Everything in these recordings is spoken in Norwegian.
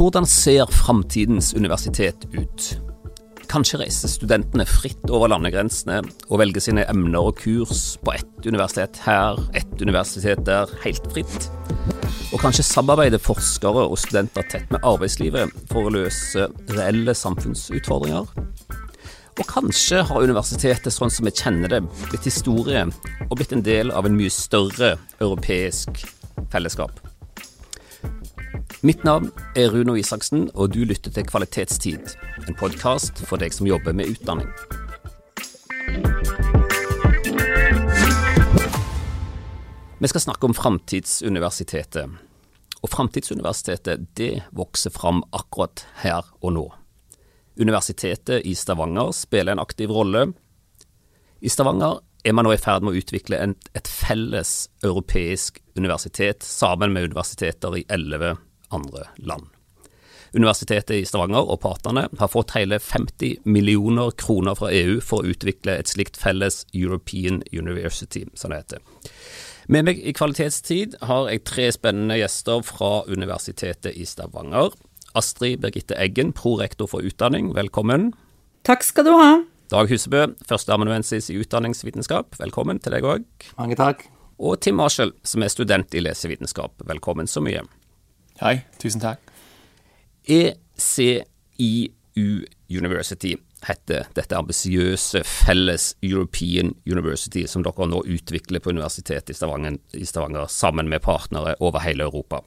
Hvordan ser framtidens universitet ut? Kanskje reiser studentene fritt over landegrensene og velger sine emner og kurs på ett universitet her, ett universitet der, helt fritt. Og kanskje samarbeider forskere og studenter tett med arbeidslivet for å løse reelle samfunnsutfordringer. Og kanskje har universitetet sånn som vi kjenner det, blitt historie og blitt en del av en mye større europeisk fellesskap. Mitt navn er Runo Isaksen, og du lytter til Kvalitetstid, en podkast for deg som jobber med utdanning. Vi skal snakke om Framtidsuniversitetet. Og Framtidsuniversitetet det vokser fram akkurat her og nå. Universitetet i Stavanger spiller en aktiv rolle. I Stavanger er man nå i ferd med å utvikle en, et felles europeisk universitet sammen med universiteter i elleve andre land. Universitetet i Stavanger og partene har fått hele 50 millioner kroner fra EU for å utvikle et slikt felles European University, som det heter. Med meg i Kvalitetstid har jeg tre spennende gjester fra Universitetet i Stavanger. Astrid Birgitte Eggen, prorektor for utdanning, velkommen. Takk skal du ha. Dag Husebø, førsteamanuensis i utdanningsvitenskap, velkommen til deg òg. Mange takk. Og Tim Marshall, som er student i lesevitenskap, velkommen så mye. Hei, tusen takk. ECIU University heter dette ambisiøse felles European University som dere nå utvikler på Universitetet i Stavanger, i Stavanger sammen med partnere over hele Europa.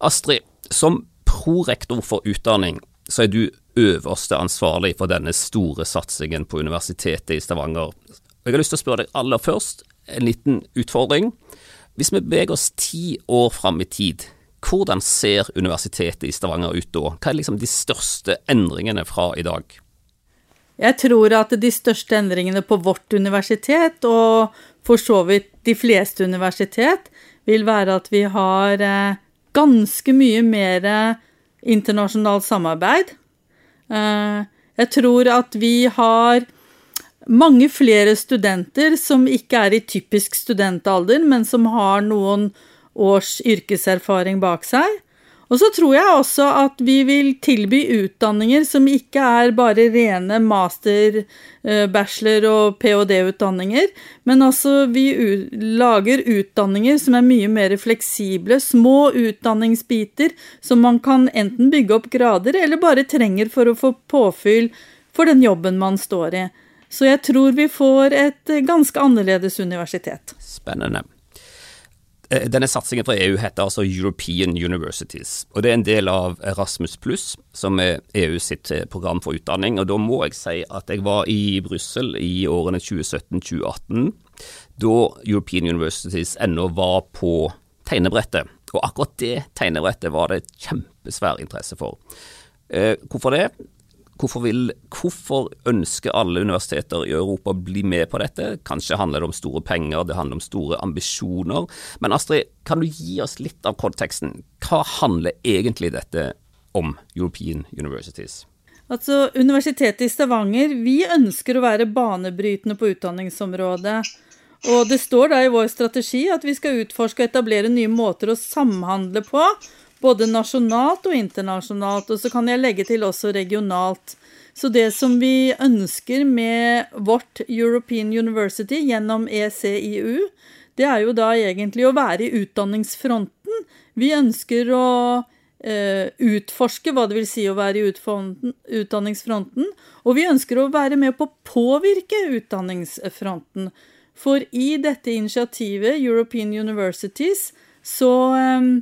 Astrid, som prorektor for utdanning, så er du øverste ansvarlig for denne store satsingen på Universitetet i Stavanger. Jeg har lyst til å spørre deg aller først en liten utfordring. Hvis vi beveger oss ti år fram i tid, hvordan ser Universitetet i Stavanger ut da? Hva er liksom de største endringene fra i dag? Jeg tror at de største endringene på vårt universitet, og for så vidt de fleste universitet, vil være at vi har eh, ganske mye mer internasjonalt samarbeid. Eh, jeg tror at vi har mange flere studenter som ikke er i typisk studentalder, men som har noen års yrkeserfaring bak seg. Og så tror jeg også at vi vil tilby utdanninger som ikke er bare rene master, eh, bachelor og ph.d.-utdanninger, men altså vi lager utdanninger som er mye mer fleksible, små utdanningsbiter som man kan enten bygge opp grader, eller bare trenger for å få påfyll for den jobben man står i. Så jeg tror vi får et ganske annerledes universitet. Spennende. Eh, denne satsingen fra EU heter altså European Universities, og det er en del av Erasmus pluss, som er EU sitt eh, program for utdanning. Og da må jeg si at jeg var i Brussel i årene 2017-2018, da European Universities ennå var på tegnebrettet. Og akkurat det tegnebrettet var det kjempesvær interesse for. Eh, hvorfor det? Hvorfor, vil, hvorfor, ønsker alle universiteter i Europa å bli med på dette? Kanskje handler det om store penger, det handler om store ambisjoner. Men Astrid, kan du gi oss litt av konteksten? Hva handler egentlig dette om, European Universities? Altså, Universitetet i Stavanger vi ønsker å være banebrytende på utdanningsområdet. Og det står da i vår strategi at vi skal utforske og etablere nye måter å samhandle på både nasjonalt og internasjonalt, og så kan jeg legge til også regionalt. Så det som vi ønsker med vårt European University gjennom ECIU, det er jo da egentlig å være i utdanningsfronten. Vi ønsker å eh, utforske hva det vil si å være i utdanningsfronten, og vi ønsker å være med på å påvirke utdanningsfronten. For i dette initiativet, European Universities, så eh,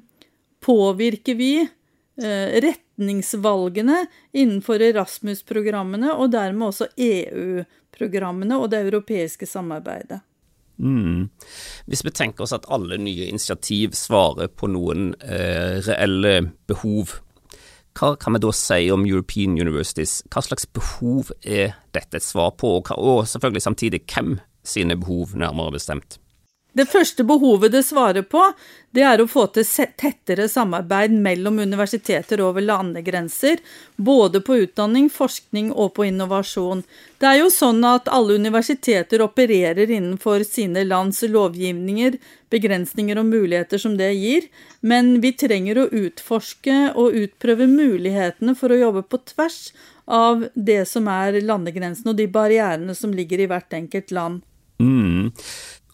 påvirker vi eh, retningsvalgene innenfor Erasmus-programmene, og dermed også EU-programmene og det europeiske samarbeidet. Mm. Hvis vi tenker oss at alle nye initiativ svarer på noen eh, reelle behov, hva kan vi da si om European Universities? Hva slags behov er dette et svar på, og, og selvfølgelig samtidig hvem sine behov, nærmere bestemt? Det første behovet det svarer på, det er å få til tettere samarbeid mellom universiteter over landegrenser, både på utdanning, forskning og på innovasjon. Det er jo sånn at alle universiteter opererer innenfor sine lands lovgivninger, begrensninger og muligheter som det gir, men vi trenger å utforske og utprøve mulighetene for å jobbe på tvers av det som er landegrensene og de barrierene som ligger i hvert enkelt land. Mm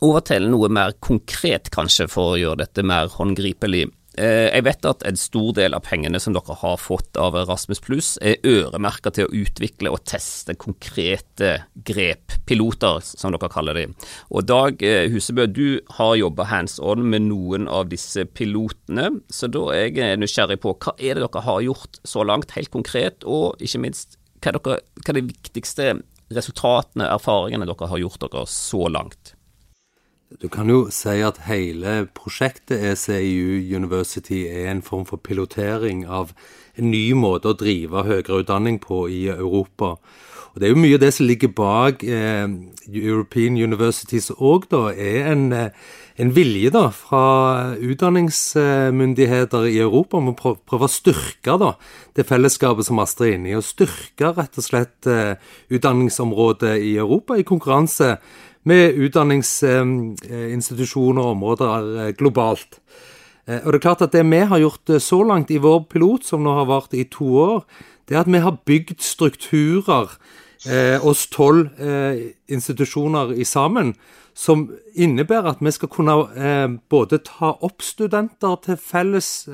over til noe mer konkret, kanskje, for å gjøre dette mer håndgripelig. Eh, jeg vet at en stor del av pengene som dere har fått av Erasmus pluss, er øremerka til å utvikle og teste konkrete grep, piloter som dere kaller dem. Og Dag eh, Husebø, du har jobba hands on med noen av disse pilotene, så da er jeg nysgjerrig på hva er det dere har gjort så langt, helt konkret, og ikke minst hva er, dere, hva er de viktigste resultatene, erfaringene dere har gjort dere så langt? Du kan jo si at hele prosjektet ECIU University er en form for pilotering av en ny måte å drive høyere utdanning på i Europa. Og Det er jo mye av det som ligger bak eh, European Universities òg, da, er en, eh, en, vilje da, fra utdanningsmyndigheter i Europa om å prøve å styrke da, det fellesskapet som Astrid er inne i. Og styrke rett og slett eh, utdanningsområdet i Europa i konkurranse med utdanningsinstitusjoner og områder eh, globalt. Eh, og det er klart at det vi har gjort eh, så langt i vår pilot, som nå har vart i to år, det er at vi har bygd strukturer, eh, oss tolv eh, institusjoner i sammen, som innebærer at vi skal kunne eh, både ta opp studenter til felles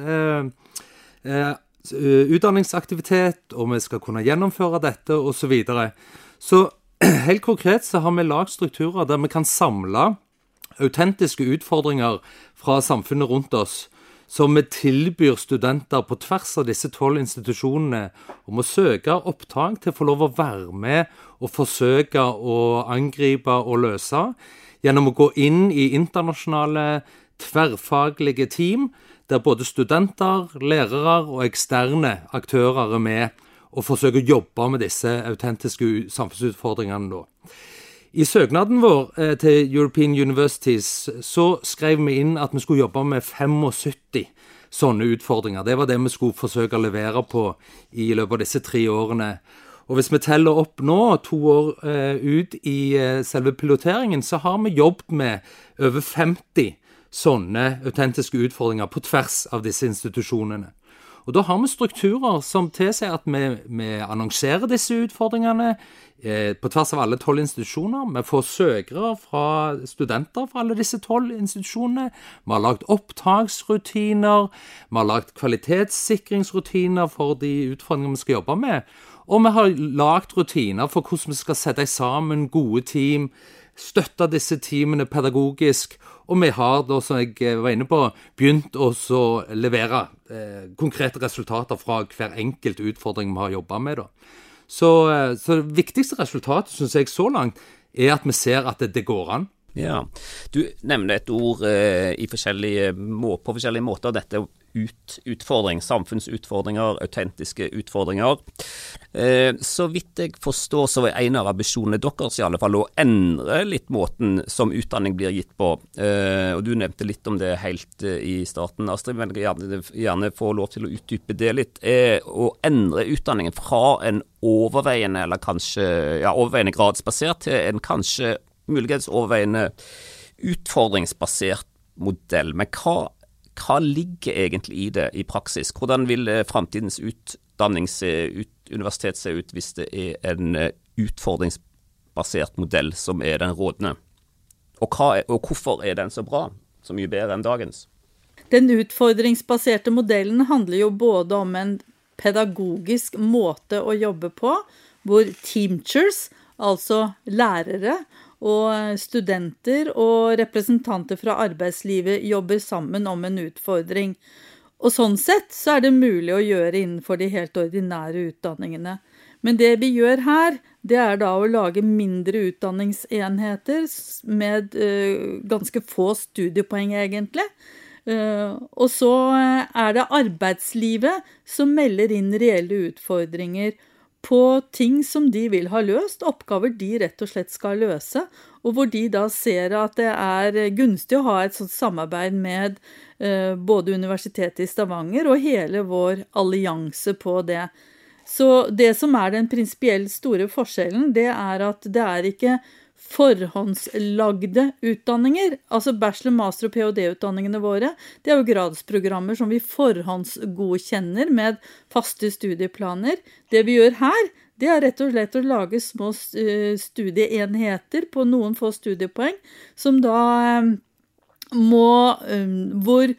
utdanningsaktivitet, og vi skal kunne gjennomføre dette, osv. Så, videre. så helt konkret så har vi lagd strukturer der vi kan samle autentiske utfordringer fra samfunnet rundt oss, som vi tilbyr studenter på tvers av disse tolv institusjonene om å søke opptak til å få lov å være med og forsøke å angripe og løse, gjennom å gå inn i internasjonale, tverrfaglige team der både studenter, lærere og eksterne aktører er med og forsøke å jobbe med disse autentiske samfunnsutfordringene da. I søknaden vår eh, til European Universities så skrev vi inn at vi skulle jobbe med 75 sånne utfordringer. Det var det vi skulle forsøke å levere på i løpet av disse tre årene. Og hvis vi teller opp nå, to år eh, ut i eh, selve piloteringen, så har vi jobbet med over 50 sånne autentiske utfordringer på tvers av disse institusjonene. Og Da har vi strukturer som tilsier at vi, vi annonserer disse utfordringene eh, på tvers av alle tolv institusjoner. Vi får søkere fra studenter fra alle disse tolv institusjonene. Vi har lagd opptaksrutiner. Vi har lagd kvalitetssikringsrutiner for de utfordringene vi skal jobbe med. Og vi har lagd rutiner for hvordan vi skal sette sammen gode team, støtte disse teamene pedagogisk og vi har, da, som jeg eh, var inne på, begynt å levere eh, konkrete resultater fra hver enkelt utfordring vi har jobba med. Da. Så, eh, så det viktigste resultatet, syns jeg, så langt, er at vi ser at det, det går an. Ja, Du nevner et ord eh, forskjellige, på forskjellige måter. Dette ut, utfordring, samfunnsutfordringer, autentiske utfordringer. Eh, så vidt jeg forstår, så er en av ambisjonene deres i alle fall å endre litt måten som utdanning blir gitt på. Eh, og Du nevnte litt om det helt eh, i starten, Astrid, men jeg gjerne, gjerne få lov til å utdype det litt. Eh, å endre utdanningen fra en overveiende, eller kanskje ja, overveiende gradsbasert, til en kanskje muligens overveiende utfordringsbasert modell. Men hva hva ligger egentlig i det i praksis? Hvordan vil eh, framtidens utdanning se ut, universitet se ut hvis det er en eh, utfordringsbasert modell som er den rådende? Og, er, og hvorfor er den så bra? Så mye bedre enn dagens? Den utfordringsbaserte modellen handler jo både om en pedagogisk måte å jobbe på, hvor teachers, altså lærere, og studenter og representanter fra arbeidslivet jobber sammen om en utfordring. Og sånn sett så er det mulig å gjøre innenfor de helt ordinære utdanningene. Men det vi gjør her, det er da å lage mindre utdanningsenheter med uh, ganske få studiepoeng, egentlig. Uh, og så er det arbeidslivet som melder inn reelle utfordringer på ting som de vil ha løst, oppgaver de rett og slett skal løse, og hvor de da ser at det er gunstig å ha et sånt samarbeid med eh, både Universitetet i Stavanger og hele vår allianse på det. Så det som er den prinsipielt store forskjellen, det er at det er ikke forhåndslagde utdanninger. Altså bachelor-, master- og ph.d.-utdanningene våre. Det er jo gradsprogrammer som vi forhåndsgodkjenner med faste studieplaner. Det vi gjør her, det er rett og slett å lage små eh, studieenheter på noen få studiepoeng, som da eh, må eh, Hvor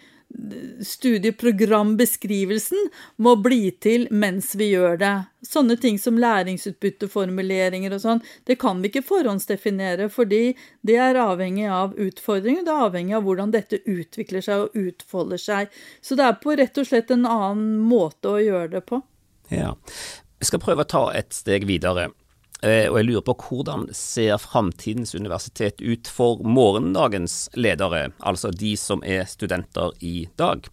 studieprogrambeskrivelsen må bli til mens vi gjør det. Sånne ting som læringsutbytteformuleringer og sånn, det kan vi ikke forhåndsdefinere, fordi det er avhengig av utfordringer, det er avhengig av hvordan dette utvikler seg og utfolder seg. Så det er på rett og slett en annen måte å gjøre det på. Ja. Jeg skal prøve å ta et steg videre. Eh, og jeg lurer på hvordan ser framtidens universitet ut for morgendagens ledere, altså de som er studenter i dag?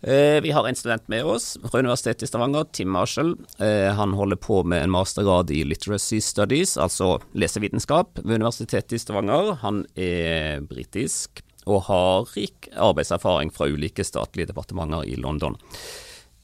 Eh, vi har en student med oss fra Universitetet i Stavanger, Tim Marshall. Eh, han holder på med en mastergrad i literacy studies, altså lesevitenskap, ved Universitetet i Stavanger. Han er britisk og har rik arbeidserfaring fra ulike statlige departementer i London.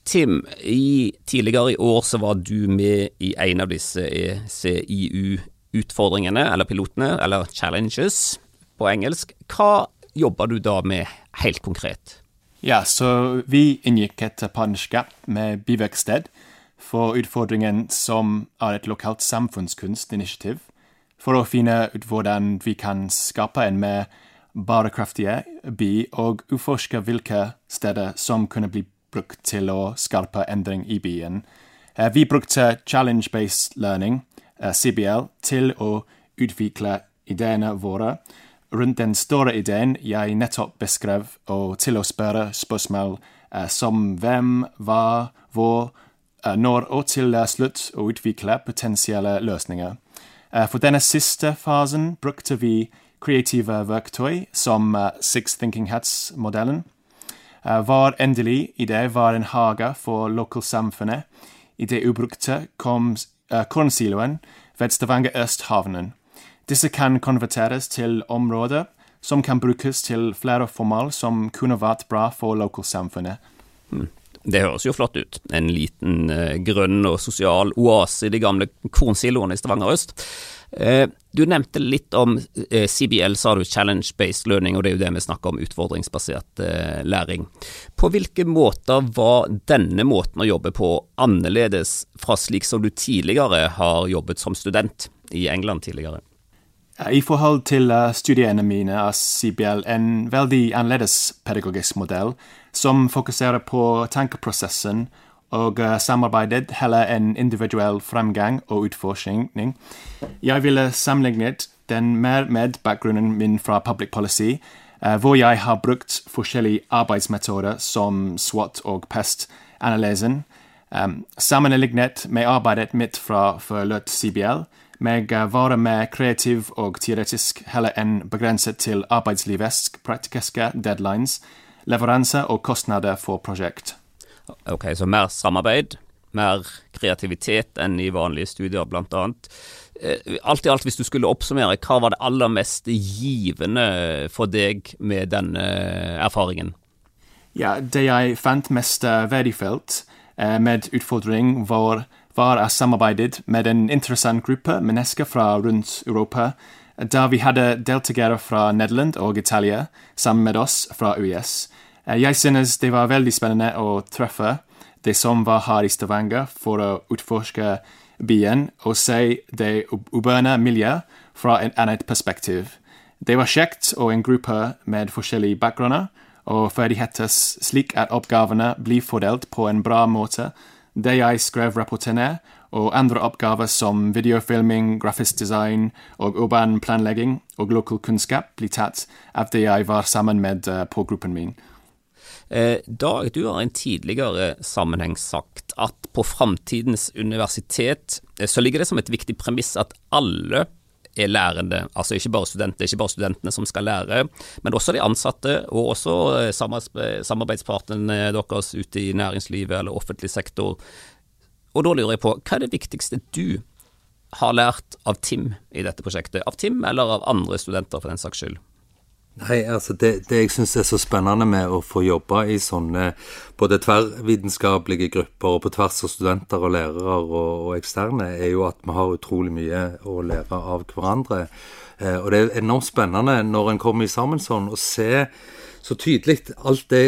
Tim, i, tidligere i år så var du med i en av disse ECIU-utfordringene, eller pilotene, eller challenges på engelsk. Hva jobber du da med helt konkret? Ja, så vi inngikk et partnerskap med Biverksted for utfordringen som er et lokalt samfunnskunstinitiativ, for å finne ut hvordan vi kan skape en mer bærekraftig by og utforske hvilke steder som kunne bli brukt til å skape endring i byen. Eh, vi brukte challenge-based learning, eh, CBL, til å utvikle ideene våre rundt den store ideen jeg nettopp beskrev, og til å spørre spørsmål eh, som hvem, hva, hvor, når, og til slutt å utvikle potensielle løsninger. For denne siste fasen brukte vi kreative verktøy som Six Thinking Hats-modellen. Eh, var endelig i det var en hage for lokalsamfunnet. I det ubrukte kom uh, kornsiloen ved Stavanger Østhavnen. Disse kan konverteres til områder som kan brukes til flere formål som kunne vært bra for lokalsamfunnet. Hmm. Det høres jo flott ut. En liten uh, grønn og sosial oase i de gamle kornsiloene i Stavanger øst. Du nevnte litt om eh, CBL, sa du, Challenge Based Learning, og det er jo det vi snakker om, utfordringsbasert læring. På hvilke måter var denne måten å jobbe på annerledes fra slik som du tidligere har jobbet som student i England tidligere? I forhold til studiene mine er CBL en veldig annerledes pedagogisk modell som fokuserer på tankeprosessen og uh, samarbeidet heller enn individuell fremgang og utforskning. Jeg ville sammenlignet den mer med bakgrunnen min fra public policy, uh, hvor jeg har brukt forskjellige arbeidsmetoder som SWOT og PEST-analysen. Um, sammenlignet med arbeidet mitt fra forløpt CBL, meg være mer kreativ og teoretisk heller enn begrenset til arbeidslivets praktiske deadlines leveranse og kostnader for prosjekt. Ok, Så mer samarbeid, mer kreativitet enn i vanlige studier, blant annet. Eh, alt i alt, hvis du skulle oppsummere, hva var det aller mest givende for deg med denne erfaringen? Ja, Det jeg fant mest verdifullt eh, med utfordring, var, var samarbeidet med en interessant gruppe mennesker fra rundt Europa, da vi hadde deltakere fra Nederland og Italia sammen med oss fra US. Eh, jeg synes det var veldig spennende å treffe de som var her i Stavanger for å utforske byen og se det urbane miljøet fra et annet perspektiv. Det var kjekt og en gruppe med forskjellige bakgrunner og ferdigheter slik at oppgavene blir fordelt på en bra måte, det jeg skrev rapportene og andre oppgaver som videofilming, grafisk design og urban planlegging og lokal kunnskap blir tatt av det jeg var sammen med uh, på gruppen min. Eh, Dag, du har i en tidligere sammenheng sagt at på framtidens universitet eh, så ligger det som et viktig premiss at alle er lærende, altså ikke bare studenter, ikke bare studentene som skal lære, men også de ansatte og også eh, samarbeidspartnerne deres ute i næringslivet eller offentlig sektor. og da lurer jeg på, hva er det viktigste du har lært av Tim i dette prosjektet? Av Tim eller av andre studenter, for den saks skyld? Nei, altså det, det jeg syns er så spennende med å få jobbe i sånne både tverrvitenskapelige grupper og på tvers av studenter og lærere og, og, eksterne, er jo at vi har utrolig mye å lære av hverandre. Eh, og det er enormt spennende når en kommer sammen sånn og ser så tydelig alt det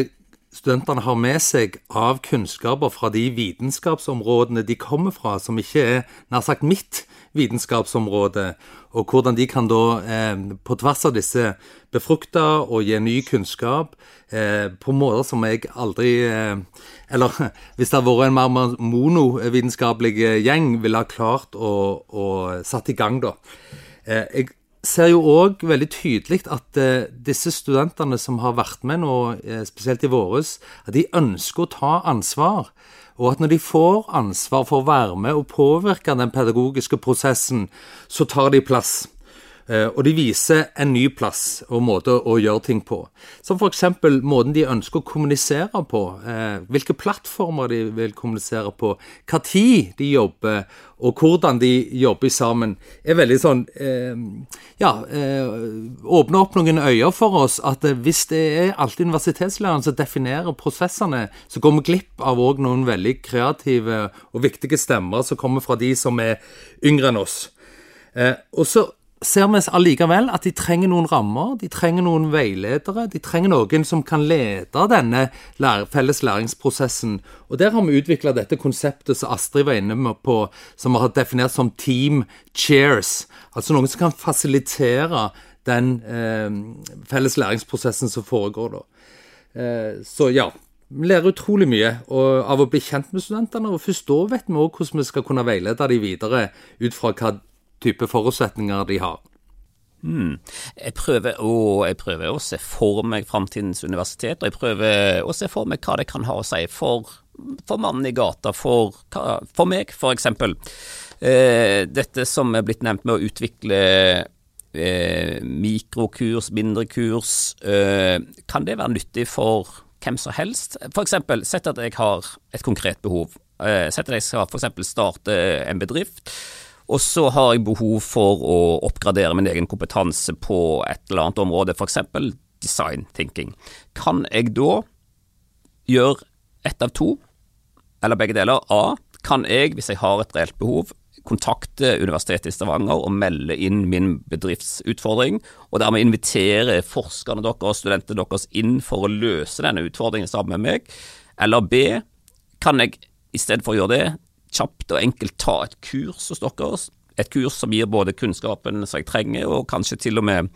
studentene har med seg av kunnskaper fra de vitenskapsområdene de kommer fra, som ikke er nær sagt mitt vitenskapsområde, og hvordan de kan da eh, på tvers av disse befrukte og gi ny kunnskap eh, på måter som jeg aldri eh, Eller hvis det hadde vært en mer monovitenskapelig gjeng, ville ha klart å, å satt i gang, da. Eh, jeg ser jo òg veldig tydelig at eh, disse studentene som har vært med nå, eh, spesielt i våres, at de ønsker å ta ansvar. Og at når de får ansvar for å være med og påvirke den pedagogiske prosessen, så tar de plass. Eh, og de viser en ny plass og måte å gjøre ting på. Som f.eks. måten de ønsker å kommunisere på. Eh, hvilke plattformer de vil kommunisere på. Tid de jobber, og hvordan de jobber sammen. er veldig sånn eh, Ja, åpner opp noen øyer for oss. At hvis det er alltid universitetslæreren som definerer prosessene, så går vi glipp av òg noen veldig kreative og viktige stemmer som kommer fra de som er yngre enn oss. og så ser vi allikevel at de trenger noen rammer, de trenger noen veiledere. De trenger noen som kan lede denne felles læringsprosessen. Og Der har vi utvikla dette konseptet som Astrid var inne på, som vi har definert som Team Chairs. Altså noen som kan fasilitere den eh, felles læringsprosessen som foregår da. Eh, så ja. Vi lærer utrolig mye av å bli kjent med studentene, og først da vet vi òg hvordan vi skal kunne veilede dem videre ut fra hva type forutsetninger de har. Hmm. Jeg, prøver å, jeg, prøver å, se for meg framtidens universitet, og jeg prøver å se for meg hva det kan ha å si for, for mannen i gata, for, for meg f.eks. Eh, dette som er blitt nevnt med å utvikle eh, mikrokurs, mindre kurs, eh, kan det være nyttig for hvem som helst? F.eks. sett at jeg har et konkret behov. Eh, sett at jeg skal f.eks. starte en bedrift og så har jeg behov for å oppgradere min egen kompetanse på et eller annet område, f.eks. design thinking. Kan jeg da gjøre ett av to, eller begge deler? A. Kan jeg, hvis jeg har et reelt behov, kontakte Universitetet i Stavanger og melde inn min bedriftsutfordring, og dermed invitere forskerne deres og studentene deres inn for å løse denne utfordringen sammen med meg? Eller B. Kan jeg i stedet for å gjøre det, kjapt og enkelt ta et kurs hos dere. Et kurs som gir både kunnskapen som jeg trenger, og kanskje til og med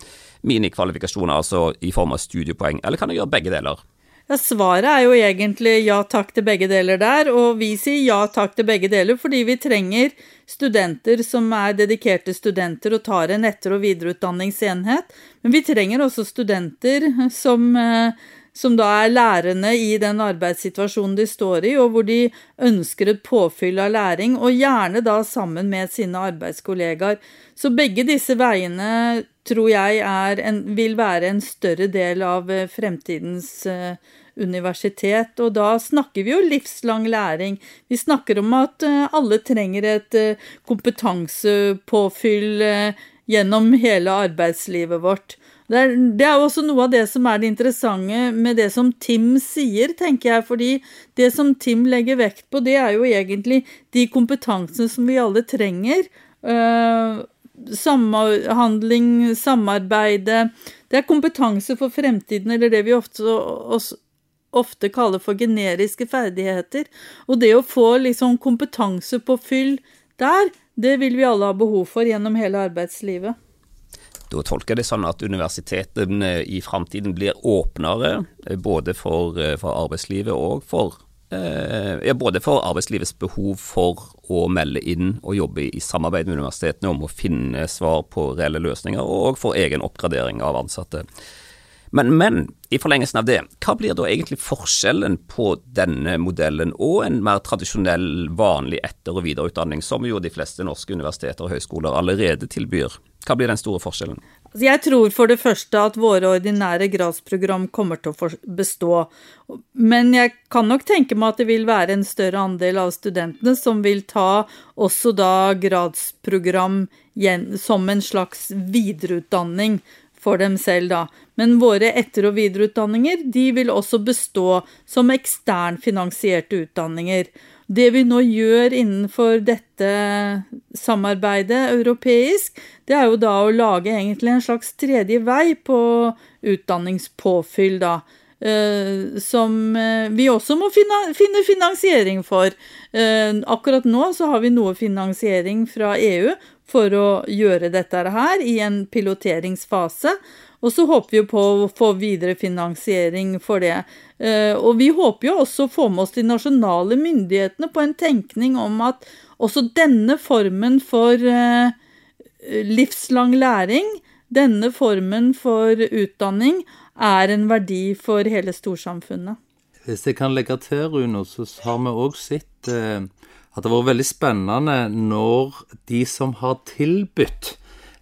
minikvalifikasjoner, altså i form av studiepoeng. Eller kan jeg gjøre begge deler? Ja, Svaret er jo egentlig ja takk til begge deler der, og vi sier ja takk til begge deler fordi vi trenger studenter som er dedikerte studenter og tar en etter- og videreutdanningsenhet. Men vi trenger også studenter som eh, som da er lærende i den arbeidssituasjonen de står i, og hvor de ønsker et påfyll av læring, og gjerne da sammen med sine arbeidskollegaer. Så begge disse veiene tror jeg en, vil være en større del av eh, fremtidens uh, universitet, og da snakker vi jo livslang læring. Vi snakker om at uh, alle trenger et kompetansepåfyll gjennom hele arbeidslivet vårt. Det er, det er også noe av det som er det interessante med det som Tim sier, tenker jeg. Fordi det som Tim legger vekt på, det er jo egentlig de kompetansene som vi alle trenger. Uh, samhandling, samarbeide. Det er kompetanse for fremtiden, eller det vi ofte, ofte kaller for generiske ferdigheter. Og det å få liksom kompetanse på fyll der, det vil vi alle ha behov for gjennom hele arbeidslivet. Da tolker jeg det sånn at universitetene i framtiden blir åpnere, eh, både for, eh, for arbeidslivet og for eh, ja, både for arbeidslivets behov for å melde inn og jobbe i samarbeid med universitetene om å finne svar på reelle løsninger, og for egen oppgradering av ansatte. Men, men, i forlengelsen av det, hva blir da egentlig forskjellen på denne modellen og en mer tradisjonell, vanlig etter- og videreutdanning, som jo de fleste norske universiteter og høyskoler allerede tilbyr? Hva blir den store forskjellen? Altså, jeg tror for det første at våre ordinære gradsprogram kommer til å bestå. Men jeg kan nok tenke meg at det vil være en større andel av studentene som vil ta også da gradsprogram som en slags videreutdanning for dem selv, da. Men våre etter- og videreutdanninger de vil også bestå som eksternfinansierte utdanninger. Det vi nå gjør innenfor dette samarbeidet europeisk, det er jo da å lage egentlig en slags tredje vei på utdanningspåfyll, da. Uh, som uh, vi også må finne, finansiering for. Uh, akkurat nå så har vi noe finansiering fra EU for å gjøre dette her i en piloteringsfase. Og så håper vi jo på å få videre finansiering for det. Eh, og vi håper jo også å få med oss de nasjonale myndighetene på en tenkning om at også denne formen for eh, livslang læring, denne formen for utdanning, er en verdi for hele storsamfunnet. Hvis jeg kan legge til, Rune, så har vi òg sett eh, at det har vært veldig spennende når de som har tilbudt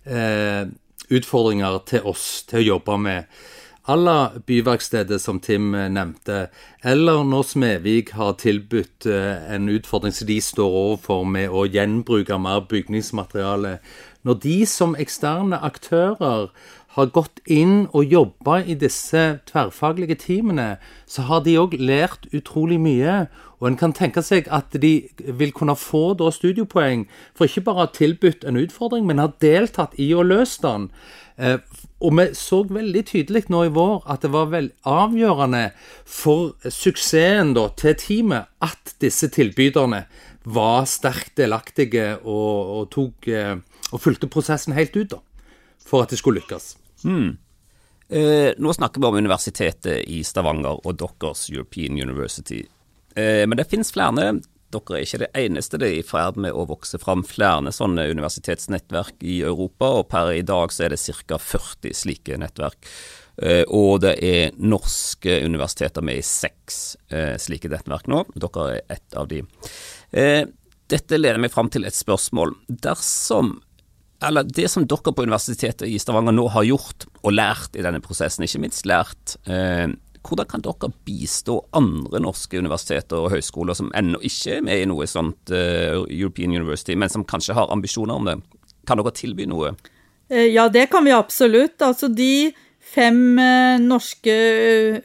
eh, utfordringer til oss til å jobbe med. Alla Byverkstedet, som Tim eh, nevnte, eller når Smevik har tilbudt eh, en utfordring som de står overfor med å gjenbruke mer bygningsmateriale. Når de som eksterne aktører har gått inn og jobba i disse tverrfaglige teamene, så har de òg lært utrolig mye. Og en kan tenke seg at de vil kunne få da studiepoeng for ikke bare å ha tilbudt en utfordring, men har deltatt i å løse den. Og vi så veldig tydelig nå i vår at det var vel avgjørende for suksessen da, til teamet at disse tilbyderne var sterkt delaktige og, og, tok, eh, og fulgte prosessen helt ut da, for at det skulle lykkes. Hmm. Eh, nå snakker vi om Universitetet i Stavanger og deres European University. Eh, men det finnes flere. Dere er ikke det eneste. Det er i ferd med å vokse fram flere sånne universitetsnettverk i Europa, og per i dag så er det ca. 40 slike nettverk. Eh, og det er norske universiteter med i seks eh, slike nettverk nå. Dere er ett av de. Dette leder meg fram til et spørsmål. Dersom eller det som dere på Universitetet i Stavanger nå har gjort og lært i denne prosessen, ikke minst lært, eh, hvordan kan dere bistå andre norske universiteter og høyskoler som ennå ikke er med i noe sånt uh, European University, men som kanskje har ambisjoner om det? Kan dere tilby noe? Eh, ja, det kan vi absolutt. Altså de fem uh, norske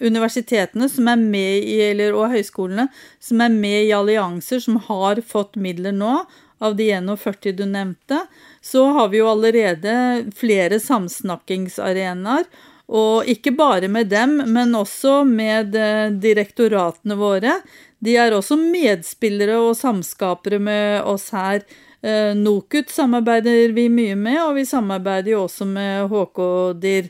universitetene som er med i, eller, og høyskolene som er med i allianser som har fått midler nå, av de 41 du nevnte, så har vi jo allerede flere samsnakkingsarenaer og ikke bare med dem, men også med eh, direktoratene våre. De er også medspillere og samskapere med oss her. Eh, NOKUT samarbeider vi mye med, og vi samarbeider jo også med HK-DIR.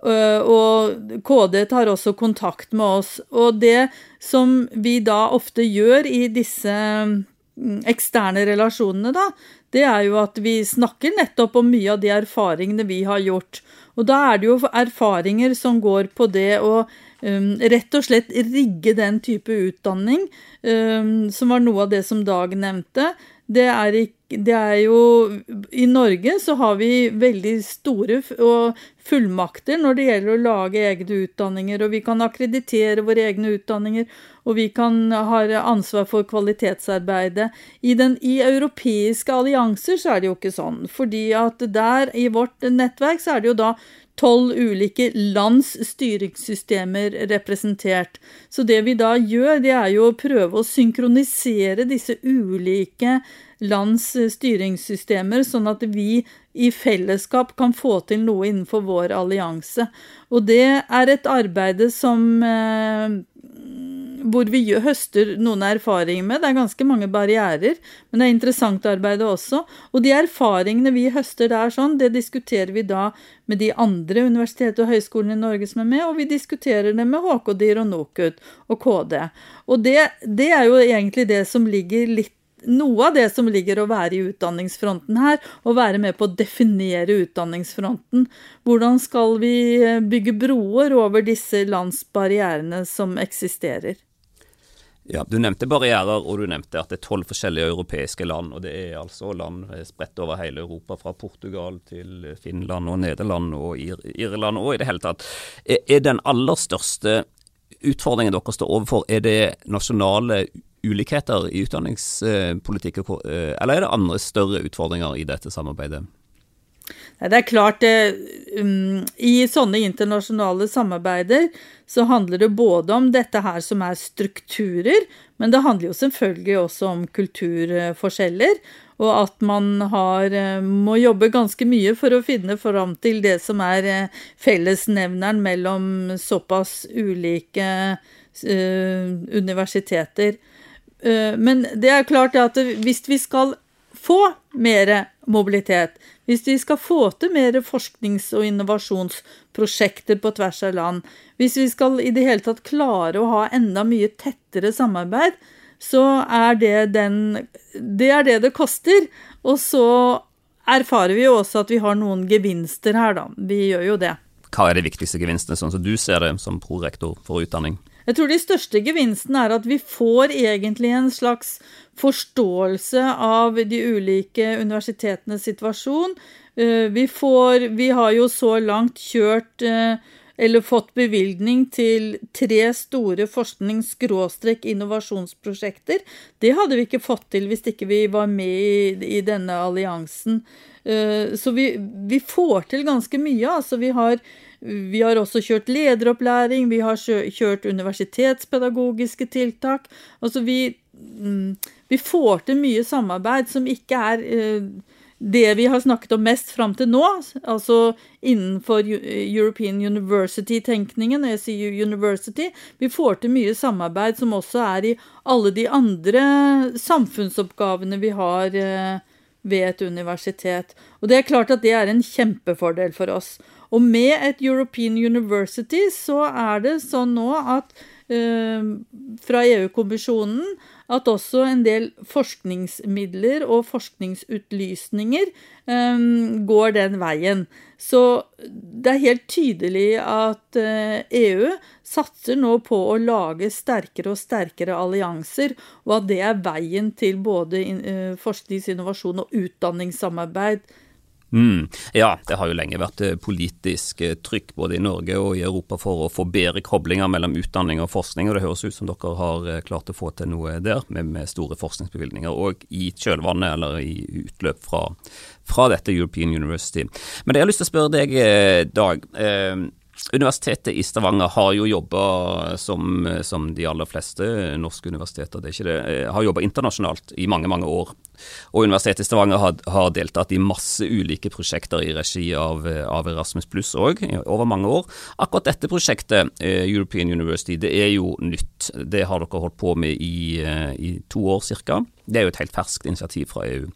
Eh, og KD tar også kontakt med oss. Og det som vi da ofte gjør i disse mm, eksterne relasjonene, da, det er jo at vi snakker nettopp om mye av de erfaringene vi har gjort. Og da er det jo erfaringer som går på det å um, rett og slett rigge den type utdanning, um, som var noe av det som Dag nevnte. Det er, det er, jo I Norge så har vi veldig store fullmakter når det gjelder å lage egne utdanninger, og vi kan akkreditere våre egne utdanninger, og vi kan ha ansvar for kvalitetsarbeidet. I, den, I europeiske allianser så er det jo ikke sånn, fordi at der i vårt nettverk så er det jo da tolv ulike lands styringssystemer representert. Så det vi da gjør, det er jo å prøve å synkronisere disse ulike lands styringssystemer, sånn at vi i fellesskap kan få til noe innenfor vår allianse. Og det er et arbeid som eh, hvor vi høster noen erfaringer med. Det er ganske mange barrierer, men det er interessant arbeid også. Og de erfaringene vi høster der, sånn, det diskuterer vi da med de andre universitetene og høyskolene i Norge som er med, og vi diskuterer det med HK-DIR og NOKUT og KD. Og det, det er jo egentlig det som ligger litt noe av det som ligger å være i utdanningsfronten her, å være med på å definere utdanningsfronten. Hvordan skal vi bygge broer over disse landsbarrierene som eksisterer? Ja, Du nevnte barrierer, og du nevnte at det er tolv forskjellige europeiske land. og Det er altså land spredt over hele Europa, fra Portugal til Finland og Nederland og Ir Irland og i det hele tatt. Er den aller største utfordringen dere står overfor, er det nasjonale ulikheter i utdanningspolitikk, eh, eller er det andre større utfordringer i dette samarbeidet? Det er klart, um, i sånne internasjonale samarbeider så handler det både om dette her som er strukturer, men det handler jo selvfølgelig også om kulturforskjeller. Og at man har, eh, må jobbe ganske mye for å finne fram til det som er eh, fellesnevneren mellom såpass ulike universiteter. Men det er klart at hvis vi skal få mer mobilitet, hvis vi skal få til mer forsknings- og innovasjonsprosjekter på tvers av land, hvis vi skal i det hele tatt klare å ha enda mye tettere samarbeid, så er det den Det er det det koster. Og så erfarer vi jo også at vi har noen gevinster her, da. Vi gjør jo det. Hva er de viktigste gevinstene, sånn som du ser det som prorektor for utdanning? Jeg tror de største gevinstene er at vi får egentlig en slags forståelse av de ulike universitetenes situasjon. Eh, vi, får, vi har jo så langt kjørt eh, eller fått bevilgning til tre store forsknings-innovasjonsprosjekter. Det hadde vi ikke fått til hvis ikke vi var med i, i denne alliansen. Eh, så vi, vi, får til ganske mye. Altså vi har vi har også kjørt lederopplæring, vi har kjørt universitetspedagogiske tiltak. Altså vi, mm, vi får til mye samarbeid som ikke er eh, det vi har snakket om mest fram til nå, altså innenfor European University-tenkningen, ECU University, vi får til mye samarbeid som også er i alle de andre samfunnsoppgavene vi har eh, ved et universitet. Og det er klart at det er en kjempefordel for oss. Og med et European University så er det sånn nå at eh, fra EU-kommisjonen at også en del forskningsmidler og forskningsutlysninger um, går den veien. Så det er helt tydelig at EU satser nå på å lage sterkere og sterkere allianser, og at det er veien til både uh, forskningsinnovasjon og utdanningssamarbeid Mm. Ja, det har jo lenge vært eh, politisk eh, trykk både i Norge og i Europa for å få bedre koblinger mellom utdanning og forskning, og det høres ut som dere har eh, klart å få til noe der, med, med store forskningsbevilgninger. Og i kjølvannet, eller i utløp fra, fra, dette European University. Men det jeg har lyst til å spørre deg, Dag. Eh, Universitetet i Stavanger har jo jobba som, som, de aller fleste norske universiteter, det er ikke det, har jobba internasjonalt i mange, mange år. Og Universitetet i Stavanger har, har, deltatt i masse ulike prosjekter i regi av, av Erasmus pluss òg, over mange år. Akkurat dette prosjektet, eh, European University, det er jo nytt. Det har dere holdt på med i, eh, i to år ca. Det er jo et helt ferskt initiativ fra EU.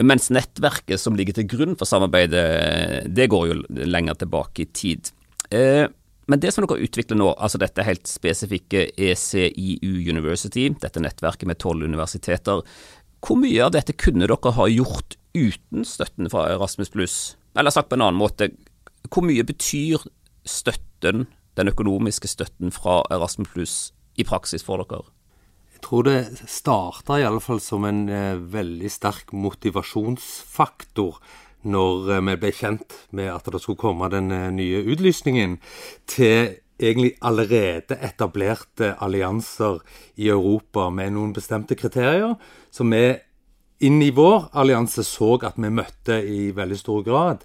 Mens nettverket som ligger til grunn for samarbeidet, det går jo lenger tilbake i tid. Eh, men det som dere utvikler nå, altså dette helt spesifikke ECIU University, dette nettverket med tolv universiteter, hvor mye av dette kunne dere ha gjort uten støtten fra Erasmus pluss? Eller sagt på en annen måte, hvor mye betyr støtten, den økonomiske støtten fra Erasmus pluss i praksis for dere? Jeg tror det starta i alle fall som en eh, veldig sterk motivasjonsfaktor når eh, vi ble kjent med at det skulle komme den eh, nye utlysningen, til egentlig allerede etablerte allianser i Europa med noen bestemte kriterier, som vi inn i vår allianse så at vi møtte i veldig stor grad.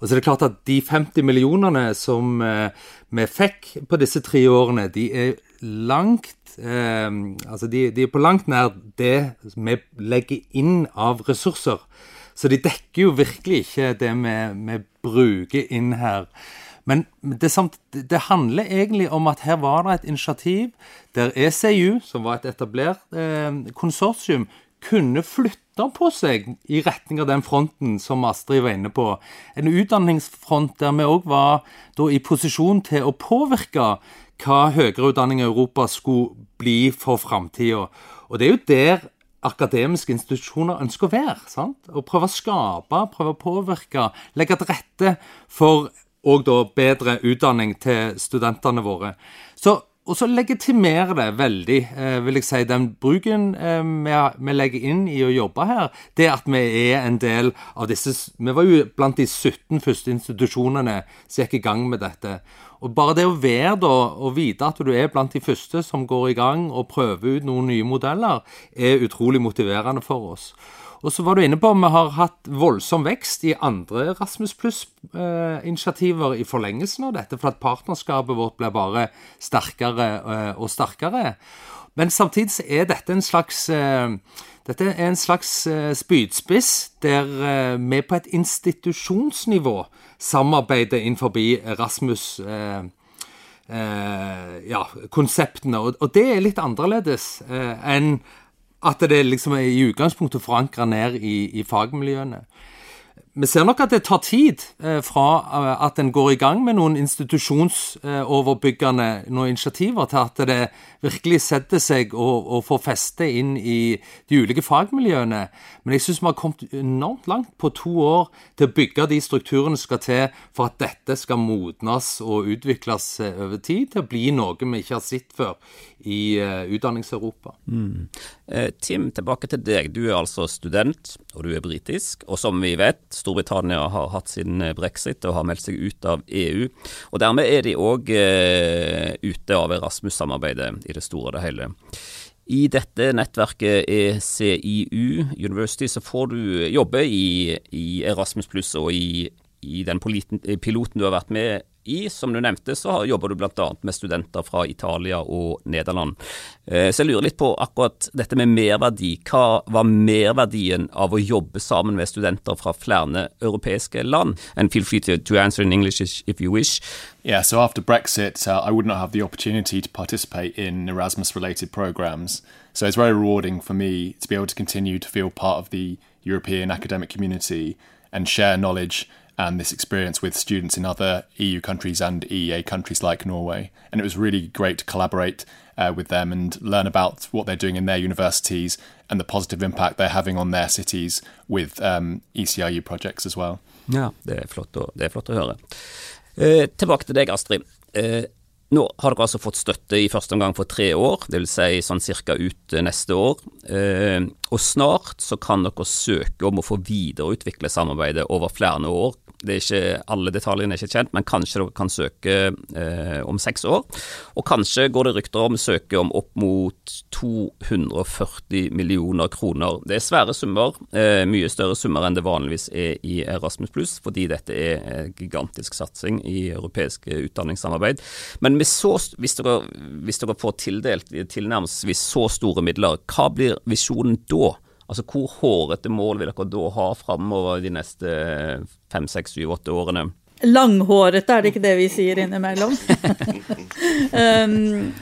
Og så er det klart at de 50 millionene som eh, vi fikk på disse tre årene, de er langt eh, Altså de, de, er på langt nær det vi legger inn av ressurser. Så de dekker jo virkelig ikke det vi, bruker inn her. Men det, samt, det, handler egentlig om at her var det et initiativ der ECU, som var et etablert eh, konsortium, kunne flytte på seg i retning av den fronten som Astrid var inne på. En utdanningsfront der vi òg var da, i posisjon til å påvirke hva høyere utdanning i Europa skulle bli for framtida. Og det er jo der akademiske institusjoner ønsker å være. sant? Å prøve å skape, prøve å påvirke, legge til rette for og da bedre utdanning til studentene våre. Så og så legitimerer det veldig, eh, vil jeg si, den bruken eh, vi, legger inn i å jobbe her. Det at vi er en del av disse Vi var jo blant de 17 første institusjonene som gikk i gang med dette. Og bare det å være da, og vite at du er blant de første som går i gang og prøver ut noen nye modeller, er utrolig motiverende for oss. Og så var du inne på at vi har hatt voldsom vekst i andre Rasmus Pluss-initiativer i forlengelsen av dette, for at partnerskapet vårt blir bare sterkere eh, og sterkere. Men samtidig er dette en slags eh, dette er en slags eh, spydspiss der vi på et institusjonsnivå samarbeider innenfor Rasmus ja, konseptene. Og, det er litt annerledes enn at det liksom er i utgangspunktet forankra ned i, i fagmiljøene. Vi ser nok at det tar tid eh, fra eh, at en går i gang med noen institusjonsoverbyggende noen initiativer, til at det virkelig setter seg og, får feste inn i de ulike fagmiljøene. Men jeg syns vi har kommet enormt langt på to år til å bygge de strukturene som skal til for at dette skal modnes og utvikles eh, over tid til å bli noe vi ikke har sett før i Utdannings-Europa. Mm. Tim, tilbake til deg. Du er altså student, og du er britisk. Og som vi vet, Storbritannia har hatt sin eh, brexit og har meldt seg ut av EU. Og dermed er de òg eh, ute av Erasmus-samarbeidet i det store og det hele. I dette nettverket ECIU University så får du jobbe i, i Erasmus pluss og i, i den piloten du har vært med i, som du nevnte, så jobber du bl.a. med studenter fra Italia og Nederland. Eh, så jeg lurer litt på akkurat dette med merverdi. Hva var merverdien av å jobbe sammen med studenter fra flere europeiske land? And feel free to, to answer in English if you wish. Yeah, so after Brexit, uh, I would not have the opportunity to participate in Erasmus-related programs. So it's very rewarding for me to be able to continue to feel part of the European academic community and share knowledge and this experience with students in other EU countries and EEA countries like Norway. And it was really great to collaborate uh, with them and learn about what they're doing in their universities and the positive impact they're having on their cities with um, ECIU projects as well. Ja, det er flott å, er flott å høre. Eh, tilbake til deg, Astrid. Eh, nå har dere altså fått støtte i første omgang for tre år, dvs. Si sånn cirka ut neste år. Eh, og snart så kan dere søke om å få videreutvikle samarbeidet over flere år det er ikke, alle detaljene er ikke kjent, men kanskje dere kan søke eh, om seks år. Og kanskje går det rykter om søke om opp mot 240 millioner kroner. Det er svære summer, eh, mye større summer enn det vanligvis er i Erasmus pluss, fordi dette er gigantisk satsing i europeisk utdanningssamarbeid. Men så, hvis, dere, hvis dere får tildelt tilnærmelsesvis så store midler, hva blir visjonen da? Altså Hvor hårete mål vil dere da ha framover de neste fem, seks, syv, åtte årene? Langhårete, er det ikke det vi sier innimellom? um,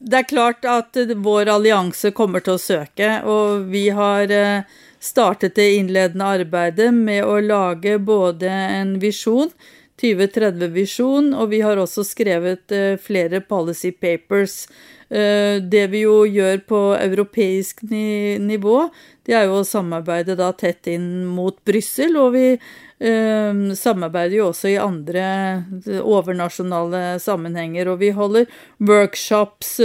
det er klart at vår allianse kommer til å søke, og vi har eh, startet det innledende arbeidet med å lage både en visjon, 2030-visjon, og vi har også skrevet eh, flere policy papers Eh, det vi jo gjør på europeisk nivå, det er jo å samarbeide da tett inn mot Brussel, og vi eh, samarbeider jo også i andre overnasjonale sammenhenger. Og vi holder workshops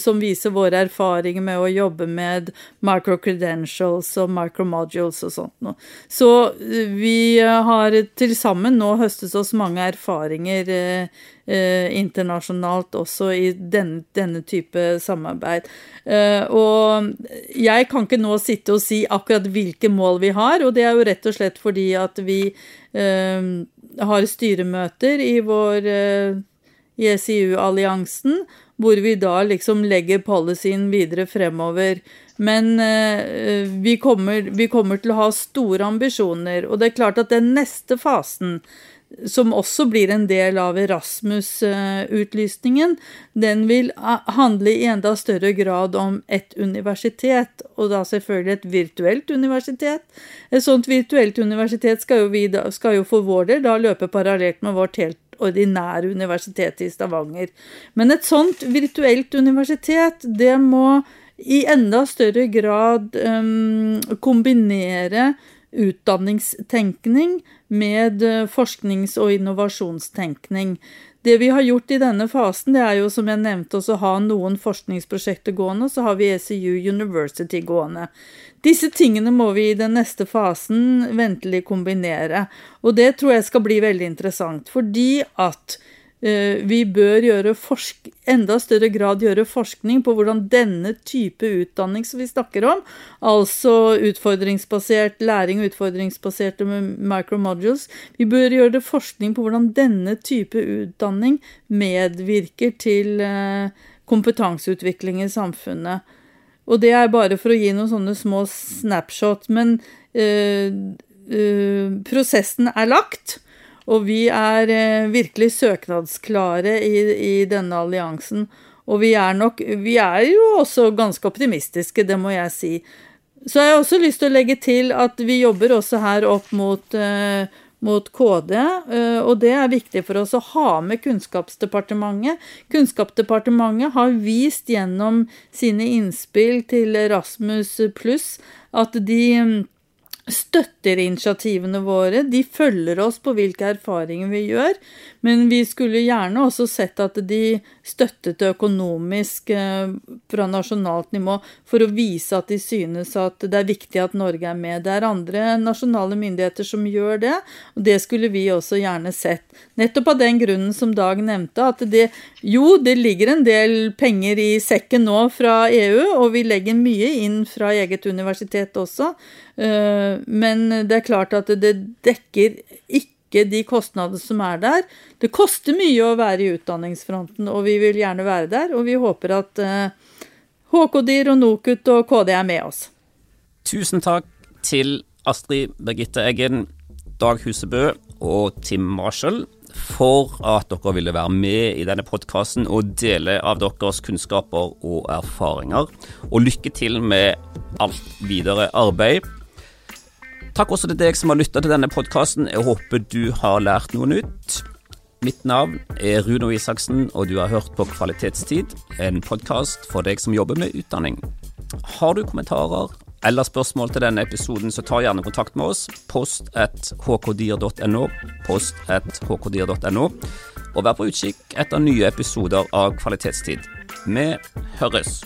som viser våre erfaringer med å jobbe med micro-credentials og micro-modules og sånt noe. Så eh, vi har til sammen nå høstet oss mange erfaringer eh, eh, internasjonalt også i denne, denne type samarbeid. Eh, og jeg kan ikke nå sitte og si akkurat hvilke mål vi har, og det er jo rett og slett fordi at vi eh, har styremøter i vår eh, ISIU-alliansen, hvor vi da liksom legger policyen videre fremover. Men eh, vi, kommer, vi, kommer, til å ha store ambisjoner. Og det er klart at den neste fasen, som også blir en del av Erasmus-utlysningen, den vil handle i enda større grad om et universitet, og da selvfølgelig et virtuelt universitet. Et sånt virtuelt universitet skal jo, vi skal jo for vår del da løpe parallelt med vårt helt ordinære universitetet i Stavanger. Men et sånt virtuelt universitet, det må i enda større grad um, kombinere utdanningstenkning med forsknings- og innovasjonstenkning. det vi har gjort i denne fasen, det er jo som jeg nevnte også ha noen forskningsprosjekter gående, og så har vi ECU University gående. Disse tingene må vi i den neste fasen ventelig kombinere, og det tror jeg skal bli veldig interessant, fordi at Eh, vi bør gjøre forsk enda større grad gjøre forskning på hvordan denne type utdanning som vi snakker om, altså utfordringsbasert læring og utfordringsbaserte micromodules, vi bør gjøre forskning på hvordan denne type utdanning medvirker til eh, kompetanseutvikling i samfunnet. Og det er bare for å gi noen sånne små snapshot, men øh, øh, prosessen er lagt. Og vi er eh, virkelig søknadsklare i, i, denne alliansen. Og vi er nok Vi er jo også ganske optimistiske, det må jeg si. Så jeg har også lyst til å legge til at vi jobber også her opp mot, eh, mot KD, eh, og det er viktig for oss å ha med Kunnskapsdepartementet. Kunnskapsdepartementet har vist gjennom sine innspill til Rasmus pluss at de støtter initiativene våre, de følger oss på hvilke erfaringer vi gjør, men vi skulle gjerne også sett at de støttet det økonomisk eh, fra nasjonalt nivå for å vise at de synes at det er viktig at Norge er med. Det er andre nasjonale myndigheter som gjør det, og det skulle vi også gjerne sett. Nettopp av den grunnen som Dag nevnte, at det jo, det ligger en del penger i sekken nå fra EU, og vi legger mye inn fra eget universitet også. Eh, men det er klart at det dekker ikke de kostnadene som er der. Det koster mye å være i utdanningsfronten, og vi vil gjerne være der. Og vi håper at HK-DIR eh, og NOKUT og KD er med oss. Tusen takk til Astrid Birgitte Eggen, Dag Husebø og Tim Marshall for at dere ville være med i denne podkasten og dele av deres kunnskaper og erfaringer. Og lykke til med alt videre arbeid. Takk også til deg som har lytta til denne podkasten. Jeg håper du har lært noe nytt. Mitt navn er Runo Isaksen, og du har hørt på Kvalitetstid, en podkast for deg som jobber med utdanning. Har du kommentarer eller spørsmål til denne episoden, så ta gjerne kontakt med oss. Post at hkdir.no. Post at hkdir.no. Og vær på utkikk etter nye episoder av Kvalitetstid. Vi høres.